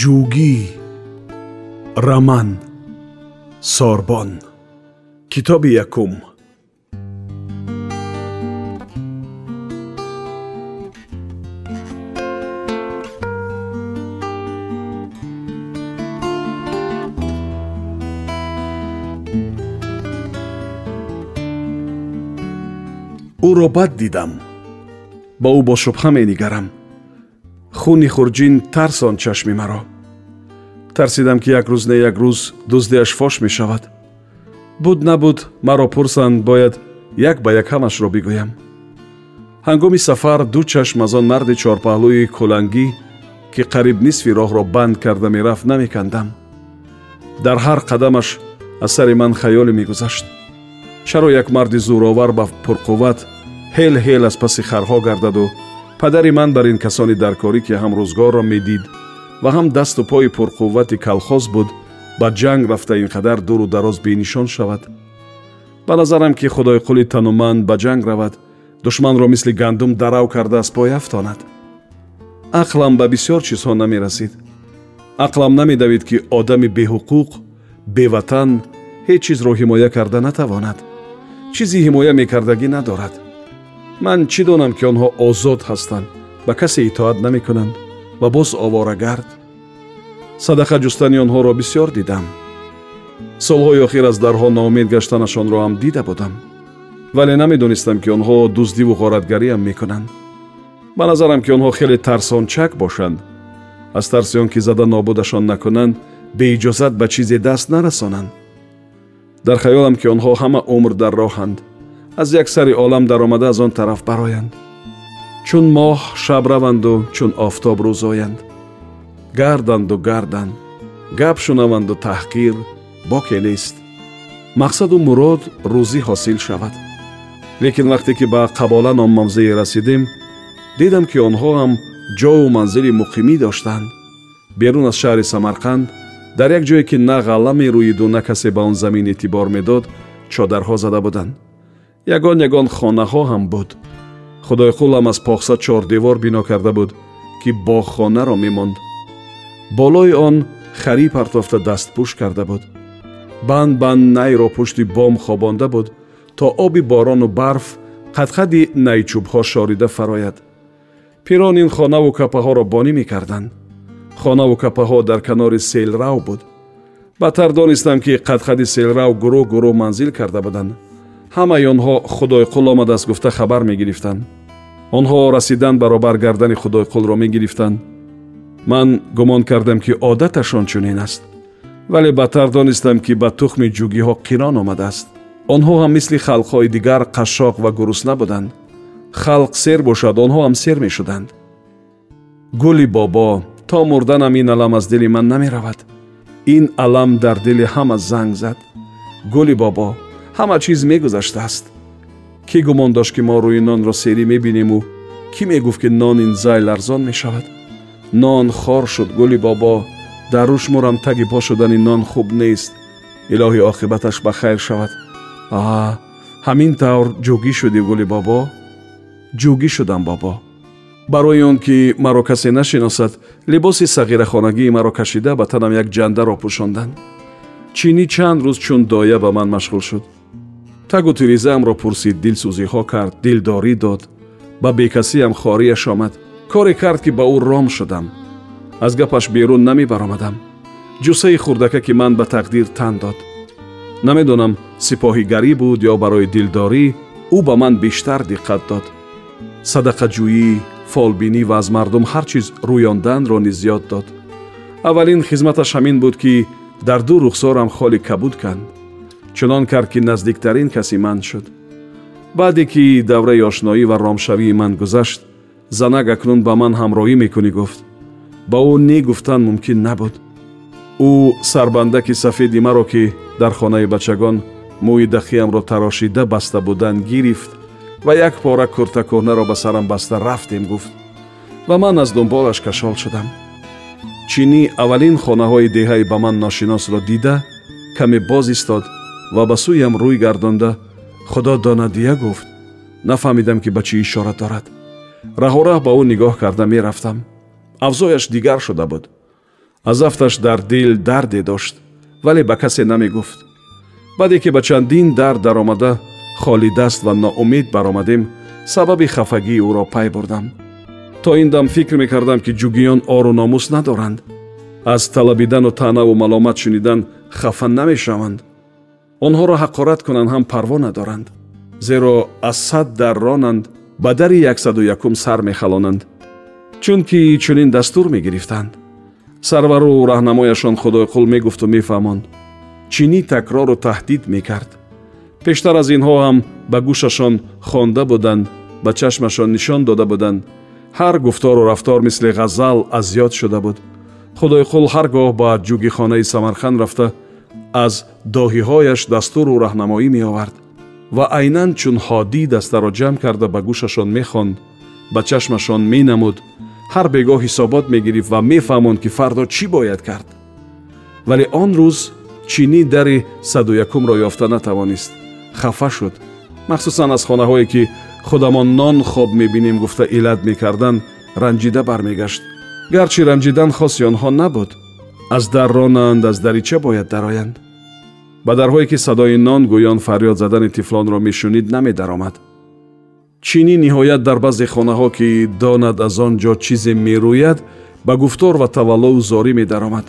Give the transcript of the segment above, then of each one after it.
ҷугӣ раман сорбон китоби якум ӯро бад дидам ба ӯ бо шубҳа менигарам хуни хурҷин тарсон чашми маро. Тарсидам ки як рӯз не як рӯз дуздиаш фош мешавад. Буд набуд маро пурсанд бояд як ба як ҳамашро бигӯям. Ҳангоми сафар ду чашм аз он марди чорпаҳлӯи кӯлангӣ ки қариб нисфи роҳро банд карда мерафт намекандам. Дар ҳар қадамаш аз сари ман хаёле мегузашт. Чаро як марди зӯровар ба пурқувват ҳел ҳел аз паси харҳо гардаду падари ман бар ин касони даркорӣ ки ҳам рӯзгорро медид ва ҳам дасту пои пурқуввати калхоз буд ба ҷанг рафта ин қадар дуру дароз бенишон шавад. Ба назарам ки худойқули тануманд ба ҷанг равад душманро мисли гандум дарав карда аз пой афтонад. Ақлам ба бисёр чизҳо намерасид. Ақлам намедавид ки одами беҳуқуқ беватан ҳеҷ чизро ҳимоя карда натавонад. Чизи ҳимоя мекардагӣ надорад ман чӣ донам ки онҳо озод ҳастанд? Ба касе итоат намекунанд? Ва боз оворагард садақа ҷустани онҳоро бисьёр дидам. Солҳои охир аз дарҳо ноумед гаштанашонро ҳам дида будам. Вале намедонистам ки онҳо дуздиву ғоратгариам мекунанд. Ба назарам ки онҳо хеле тарсончак бошанд. Аз тарси он ки зада нобудашон накунанд беиҷозат ба чизе даст нарасонанд. Дар хаёлам ки онҳо ҳама умр дар роҳанд аз як сари олам даромада аз он тараф бароянд. Чун моҳ шаб раванду чун офтоб рӯз оянд. Гарданду гарданд гап шунаванду таҳқир боке нест. Мақсаду мурод рӯзӣ ҳосил шавад. Лекин вақте ки ба қабола ном мавзее расидем дидам ки онҳо ҳам ҷову манзили муқимӣ доштанд берун аз шаҳри самарқанд дар як ҷое ки на ғалла мерӯиду на касе ба он замин эътибор медод чодарҳо зада буданд ягон ягон хонаҳо ҳам буд. Худойқулам аз поқса чордевор бино карда буд ки боғхонаро мемонд. Болои он харӣ партофта дастпӯш карда буд. Банд банд найро пушти бом хобонда буд то оби борону барф қадқади найчӯбҳо шорида фарояд. Пирон ин хонаву капаҳоро бонӣ мекарданд. Хонаву капаҳо дар канори селрав буд. Бадтар донистам ки қадқади селрав гурӯҳ гурӯҳ манзил карда буданд ҳамаи онҳо худойқул омадааст гуфта хабар мегирифтанд. Онҳо расидан баробар гардани худойқулро мегирифтанд. Ман гумон кардам ки одаташон чунин аст вале бадтар донистам ки ба тухми ҷугиҳо қирон омадааст онҳо ҳам мисли халқҳои дигар қашшоқ ва гурусна буданд халқ сер бошад онҳо ҳам сер мешуданд. Гули бобо то мурданам ин алам аз дили ман намеравад. Ин алам дар дили ҳама занг зад. Гули бобо ҳама чиз мегузаштааст. Кӣ гумон дошт ки мо рӯи нонро серӣ мебинему кӣ мегуфт ки нон ин зай ларзон мешавад? Нон хор шуд гули бобо дар рӯшмурам таги по шудани нон хуб нест. Илоҳӣ оқибаташ ба хайр шавад. А ҳамин тавр ҷугӣ шудӣ гули бобо? Ҷугӣ шудам бобо. Барои он ки маро касе нашиносад либоси сағирахонагии маро кашида ба танам як ҷандаро пӯшонданд чини чанд рӯз чун доя ба ман машғул шуд тагу тиризаамро пурсид дилсӯзиҳо кард дилдорӣ дод. Ба бекасиам хориаш омад. Коре кард ки ба ӯ ром шудам. Аз гапаш берун намебаромадам. Ҷусаи хурдака ки ман ба тақдир тан дод. Намедонам сипоҳигарӣ буд ё барои дилдорӣ. Ӯ ба ман бештар диққат дод. Садақаҷӯӣ фолбинӣ ва аз мардум ҳар чиз рӯёнданро низ зиёд дод. Аввалин хизматаш ҳамин буд ки дар ду рухсорам холи кабуд канд чунон кард ки наздиктарин каси ман шуд. Баъде ки давраи ошноӣ ва ромшавии ман гузашт занак акнун ба ман ҳамроҳӣ мекунӣ гуфт. Ба ӯ не гуфтан мумкин набуд. Ӯ сарбандаки сафеди маро ки дар хонаи бачагон мӯи дахиамро тарошида баста буданд гирифт ва як пора куртакӯҳнаро ба сарам баста рафтем гуфт. Ва ман аз дунболаш кашол шудам. Чинӣ аввалин хонаҳои деҳаи ба ман ношиносро дида каме боз истод ва ба сӯям рӯй гардонда худо донадия гуфт. Нафаҳмидам ки ба чӣ ишора дорад. Раҳораҳ ба ӯ нигоҳ карда мерафтам. Авзояш дигар шуда буд. Аз афташ дар дил дарде дошт вале ба касе намегуфт. Баъде ки ба чандин дард даромада холидаст ва ноумед баромадем сабаби хафагии ӯро пай бурдам. То ин дам фикр мекардам ки ҷугиён ору номус надоранд. Аз талабидану таънаву маломат шунидан хафа намешаванд онҳоро ҳақорат кунанд ҳам парво надоранд зеро аз сад дар ронанд ба дари яксаду якум сар мехалонанд чунки чунин дастур мегирифтанд. Сарвару раҳнамояшон худойқул мегуфту мефаҳмонд чинӣ такрору таҳдид мекард. Пештар аз инҳо ҳам ба гӯшашон хонда буданд ба чашмашон нишон дода буданд. Ҳар гуфтору рафтор мисли ғазал аз ёд шуда буд. Худойқул ҳар гоҳ ба ҷугихонаи самарқанд рафта аз доҳиҳояш дастуру раҳнамоӣ меовард ва айнан чун ҳодӣ дастаро ҷамъ карда ба гӯшашон мехонд ба чашмашон менамуд ҳар бегоҳ ҳисобот мегирифт ва мефаҳмонд ки фардо чӣ бояд кард. Вале он рӯз чинӣ дари саду якумро ёфта натавонист. Хафа шуд. Махсусан аз хонаҳое ки худамон нон хоб мебинем гуфта иллат мекарданд ранҷида бармегашт. Гарчи ранҷидан хоси онҳо набуд. Аз дар ронанд аз дарича бояд дароянд ба дарҳое ки садои нон гӯён фарёд задани тифлонро мешунид намедаромад чинӣ ниҳоят дар баъзе хонаҳо ки донад аз он ҷо чизе мерӯяд ба гуфтор ва таваллӯ зорӣ медаромад.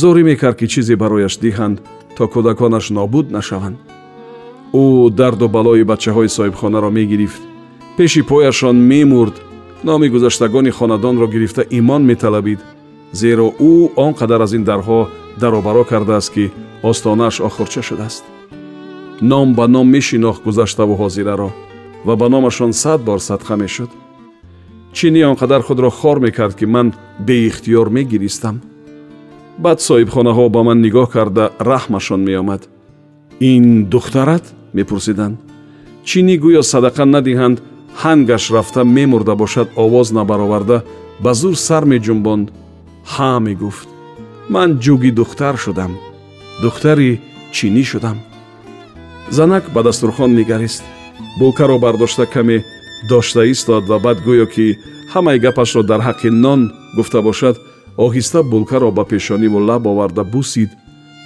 Зорӣ мекард ки чизе барояш диҳанд то кӯдаконаш нобуд нашаванд. Ӯ дарду балои бачаҳои соҳибхонаро мегирифт. Пеши пояшон мемурд. Номи гузаштагони хонадонро гирифта имон металабид. Зеро ӯ он қадар аз ин дарҳо даробаро кардааст ки остонааш охурча шудааст. Ном ба ном мешинохт гузаштаву ҳозираро ва ба номашон сад бор садқа мешуд чини он қадар худро хор мекард ки ман беихтиёр мегиристам? Баъд соҳибхонаҳо ба ман нигоҳ карда раҳмашон меомад. Ин духтарат? Мепурсиданд чини гӯё садақа надиҳанд ҳангаш рафта мемурда бошад овоз набароварда ба зур сар меҷунбонд. Ҳа мегуфт. Ман ҷуги духтар шудам духтари чинӣ шудам? Занак ба дастурхон нигарист. Булкаро бардошта каме дошта истод ва баъд гӯё ки ҳамаи гапашро дар ҳаққи нон гуфта бошад оҳиста булкаро ба пешониву лаб оварда бусид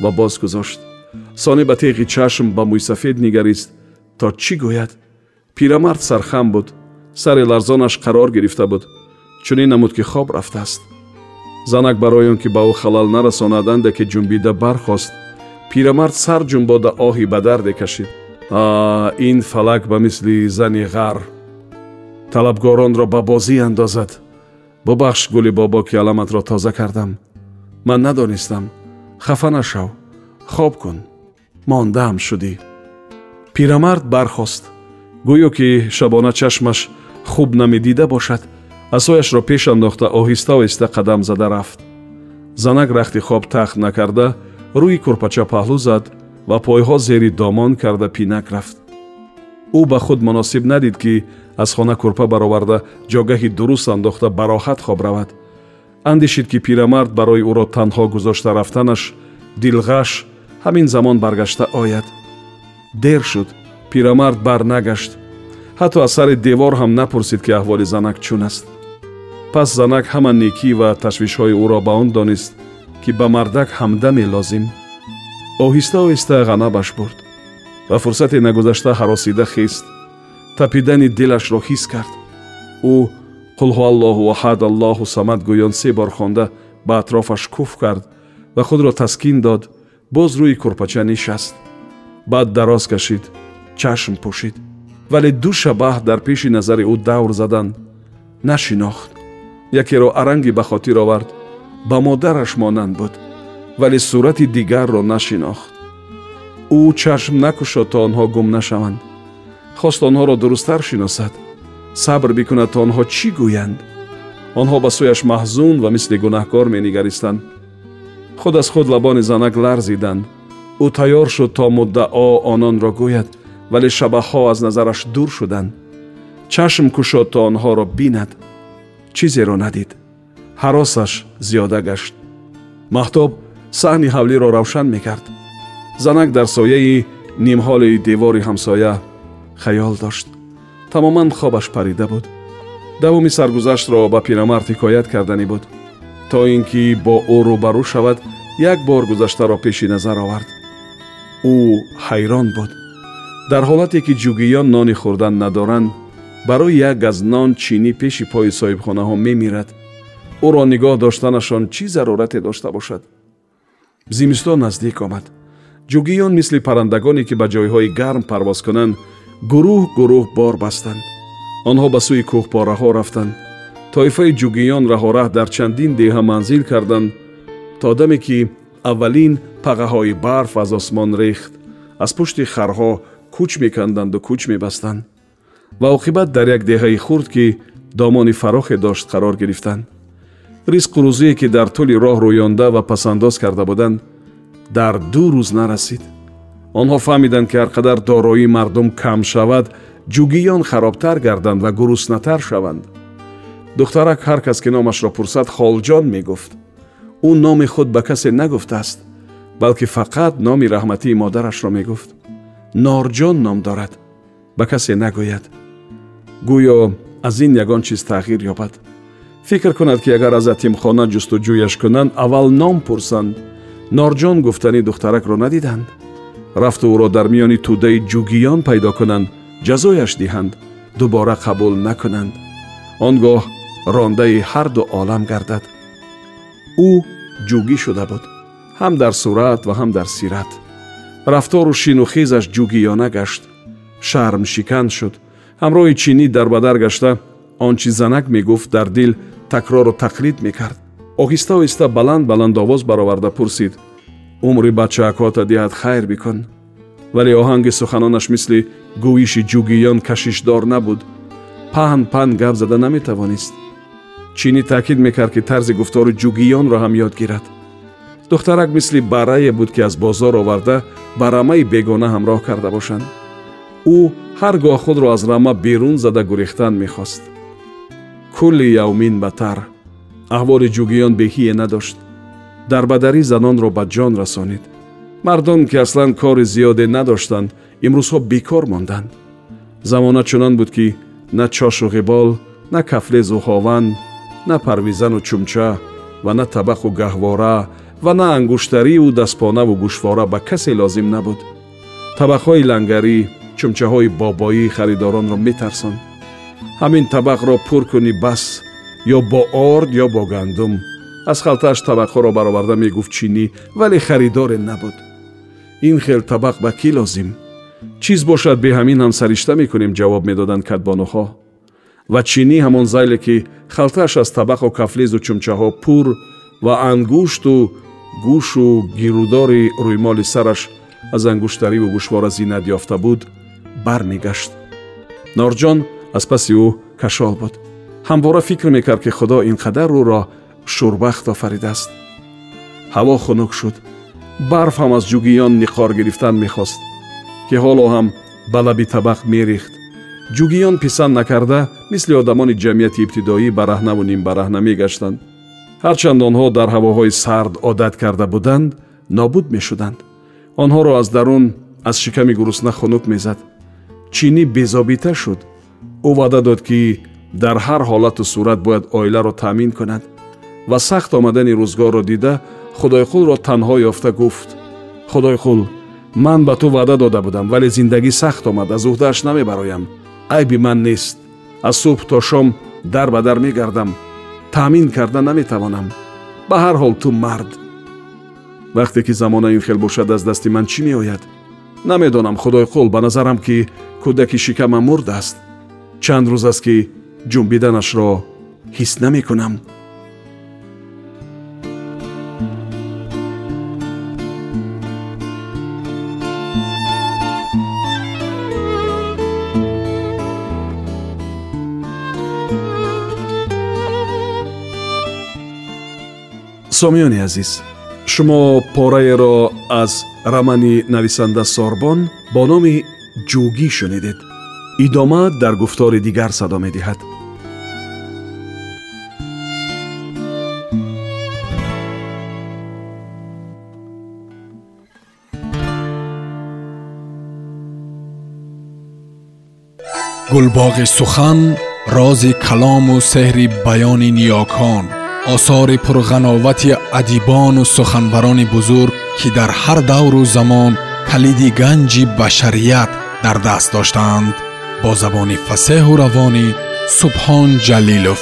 ва боз гузошт. Сони ба теғи чашм ба мӯйсафед нигарист то чӣ гӯяд? Пирамард сархам буд. Сари ларзонаш қарор гирифта буд. Чунин намуд ки хоб рафтааст занак барои он ки ба ӯ халал нарасонад андаке ҷунбида бархост пирамард сар ҷунбода оҳи ба дарде кашид а ин фалак ба мисли зани ғар талабгоронро ба бозӣ андозад. Бубахш гули бобо ки аламатро тоза кардам. Ман надонистам. Хафа нашав. Хоб кун. Мондаам шудӣ. Пирамард бархост. Гӯё ки шабона чашмаш хуб намедида бошад асояшро пеш андохта оҳиста оҳиста қадам зада рафт. Занак рахти хоб тахт накарда рӯи курпача паҳлӯ зад ва пойҳо зери домон карда пинак рафт. Ӯ ба худ муносиб надид ки аз хона курпа бароварда ҷогаҳи дуруст андохта бароҳат хоб равад. Андешид ки пирамард барои ӯро танҳо гузошта рафтанаш дилғаш ҳамин замон баргашта ояд. Дер шуд пирамард барнагашт. Ҳатто аз сари девор ҳам напурсид ки аҳволи занак чун аст пас занак ҳама некӣ ва ташвишҳои ӯро ба он донист ки ба мардак ҳамдаме лозим оҳиста оҳиста ғанабаш бурд ва фурсате нагузашта ҳаросида хист тапидани дилашро ҳис кард. Ӯ қулҳу аллоҳу аҳад аллоҳу самад гӯён се бор хонда ба атрофаш куф кард ва худро таскин дод. Боз рӯи курпача нишаст. Баъд дароз кашид чашм пӯшид. Вале ду шабаҳ дар пеши назари ӯ давр заданд нашинохт якеро аранги ба хотир овард. Ба модараш монанд буд вале сурати дигарро нашинохт. Ӯ чашм накушод то онҳо гум нашаванд. Хост онҳоро дурусттар шиносад. Сабр бикунад то онҳо чӣ гӯянд? Онҳо ба сӯяш маҳзун ва мисли гунаҳкор менигаристанд. Худ аз худ лабони занак ларзиданд. Ӯ тайёр шуд то муддао ононро гӯяд вале шабаҳҳо аз назараш дур шуданд. Чашм кушод то онҳоро бинад чизеро надид. Ҳаросаш зиёда гашт. Маҳтоб саҳни ҳавлиро равшан мекард. Занак дар сояи нимҳоли девори ҳамсоя хаёл дошт. Тамоман хобаш парида буд. Давоми саргузаштро ба пирамард ҳикоят карданӣ буд. То ин ки бо ӯ рӯбарӯ шавад як бор гузаштаро пеши назар овард. Ӯ ҳайрон буд. Дар ҳолате ки ҷугиён нони хӯрдан надоранд барои як газ нон чинӣ пеши пои соҳибхонаҳо мемирад. Ӯро нигоҳ доштанашон чӣ зарурате дошта бошад? Зимистон наздик омад. Ҷугиён мисли паррандагоне ки ба ҷойҳои гарм парвоз кунанд гурӯҳ гурӯҳ бор бастанд. Онҳо ба сӯи кӯҳпораҳо рафтанд. Тоифаи ҷугиён раҳораҳ дар чандин деҳа манзил карданд то даме ки аввалин пағаҳои барф аз осмон рехт. Аз пушти харҳо кӯч меканданду кӯч мебастанд ва оқибат дар як деҳаи хурд ки домони фарохе дошт қарор гирифтанд. Ризқу рӯзие ки дар тӯли роҳ рӯёнда ва пасандоз карда буданд дар ду рӯз нарасид. Онҳо фаҳмиданд ки ҳар қадар дороии мардум кам шавад ҷугиён харобтар гарданд ва гуруснатар шаванд. Духтарак ҳар кас ки номашро пурсад холҷон мегуфт. Ӯ номи худ ба касе нагуфтааст балки фақат номи раҳматии модарашро мегуфт. Норҷон ном дорад ба касе нагӯяд гӯё аз ин ягон чиз тағйир ёбад фикр кунад ки агар аз атимхона ҷустуҷӯяш кунанд аввал ном пурсанд норҷон гуфтани духтаракро надиданд рафту ӯро дар миёни тӯдаи ҷугиён пайдо кунанд ҷазояш диҳанд дубора қабул накунанд он гоҳ рондаи ҳарду олам гардад ӯ ҷугӣ шуда буд ҳам дар сурат ва ҳам дар сират рафтору шинухезаш ҷугиёна гашт шармшикан шуд ҳамроҳи чинӣ дарбадар гашта он чи занак мегуфт дар дил такрору тақлид мекард. Оҳиста оҳиста баланд баланд овоз бароварда пурсид. Умри бачаакота диҳад хайр бикун вале оҳанги суханонаш мисли гӯиши ҷугиён кашишдор набуд. Паҳн паҳн гап зада наметавонист. Чинӣ таъкид мекард ки тарзи гуфтори ҷугиёнро ҳам ёд гирад. Духтарак мисли барае буд ки аз бозор оварда ба рамаи бегона ҳамроҳ карда бошанд ӯ ҳар гоҳ худро аз рама берун зада гурехтан мехост. Кулли явмин батар аҳволи ҷугиён беҳие надошт. Дарбадарӣ занонро ба ҷон расонид. Мардон ки аслан кори зиёде надоштанд имрӯзҳо бекор монданд. Замона чунон буд ки на чошу ғибол на кафлезу ҳован на парвизану чумча ва на табақу гаҳвора ва на ангуштариву дастпонаву гӯшвора ба касе лозим набуд. Табақҳои лангарӣ чумчаҳои бобоӣ харидоронро метарсонд ҳамин табақро пур кунӣ бас ё бо орд ё бо гандум аз халтааш табақҳоро бароварда мегуфт чинӣ вале харидоре набуд ин хел табақ ба кӣ лозим чиз бошад бе ҳамин ҳам саришта мекунем ҷавоб медоданд кадбонуҳо ва чинӣ ҳамон зайле ки халтааш аз табақу кафлезу чумчаҳо пур ва ангушту гӯшу гирудори рӯймоли сараш аз ангуштариву гӯшвора зинат ёфта буд бармегашт норҷон аз паси ӯ кашол буд ҳамвора фикр мекард ки худо ин қадар ӯро шурбахт офаридааст ҳаво хунук шуд барф ҳам аз ҷугиён ниқор гирифтан мехост ки ҳоло ҳам ба лаби табақ мерехт ҷугиён писанд накарда мисли одамони ҷамъияти ибтидоӣ бараҳнаву нимбараҳна мегаштанд ҳарчанд онҳо дар ҳавоҳои сард одат карда буданд нобуд мешуданд онҳоро аз дарун аз шиками гурусна хунук мезад чинӣ безобита шуд ӯ ваъда дод ки дар ҳар ҳолату сурат бояд оиларо таъмин кунад ва сахт омадани рӯзгорро дида худойқулро танҳо ёфта гуфт худойқул ман ба ту ваъда дода будам вале зиндагӣ сахт омад аз уҳдааш намебароям айби ман нест аз субҳ то шом дар ба дар мегардам таъмин карда наметавонам ба ҳар ҳол ту мард вақте ки замона ин хел бошад аз дасти ман чӣ меояд намедонам худои қул ба назарам ки кӯдаки шикамам мурд аст. Чанд рӯз аст ки ҷунбиданашро ҳис намекунам. Сомиёни азиз. шумо пораеро аз рамани нависанда сорбон бо номи ҷӯгӣ шунидед идома дар гуфтори дигар садо медиҳад гулбоғи сухан рози калому сеҳри баёни ниёкон осори пурғановати адибону суханбарони бузург ки дар ҳар давру замон калиди ганҷи башарият дар даст доштаанд. Бо забони фасеҳу равонӣ субҳон ҷалилов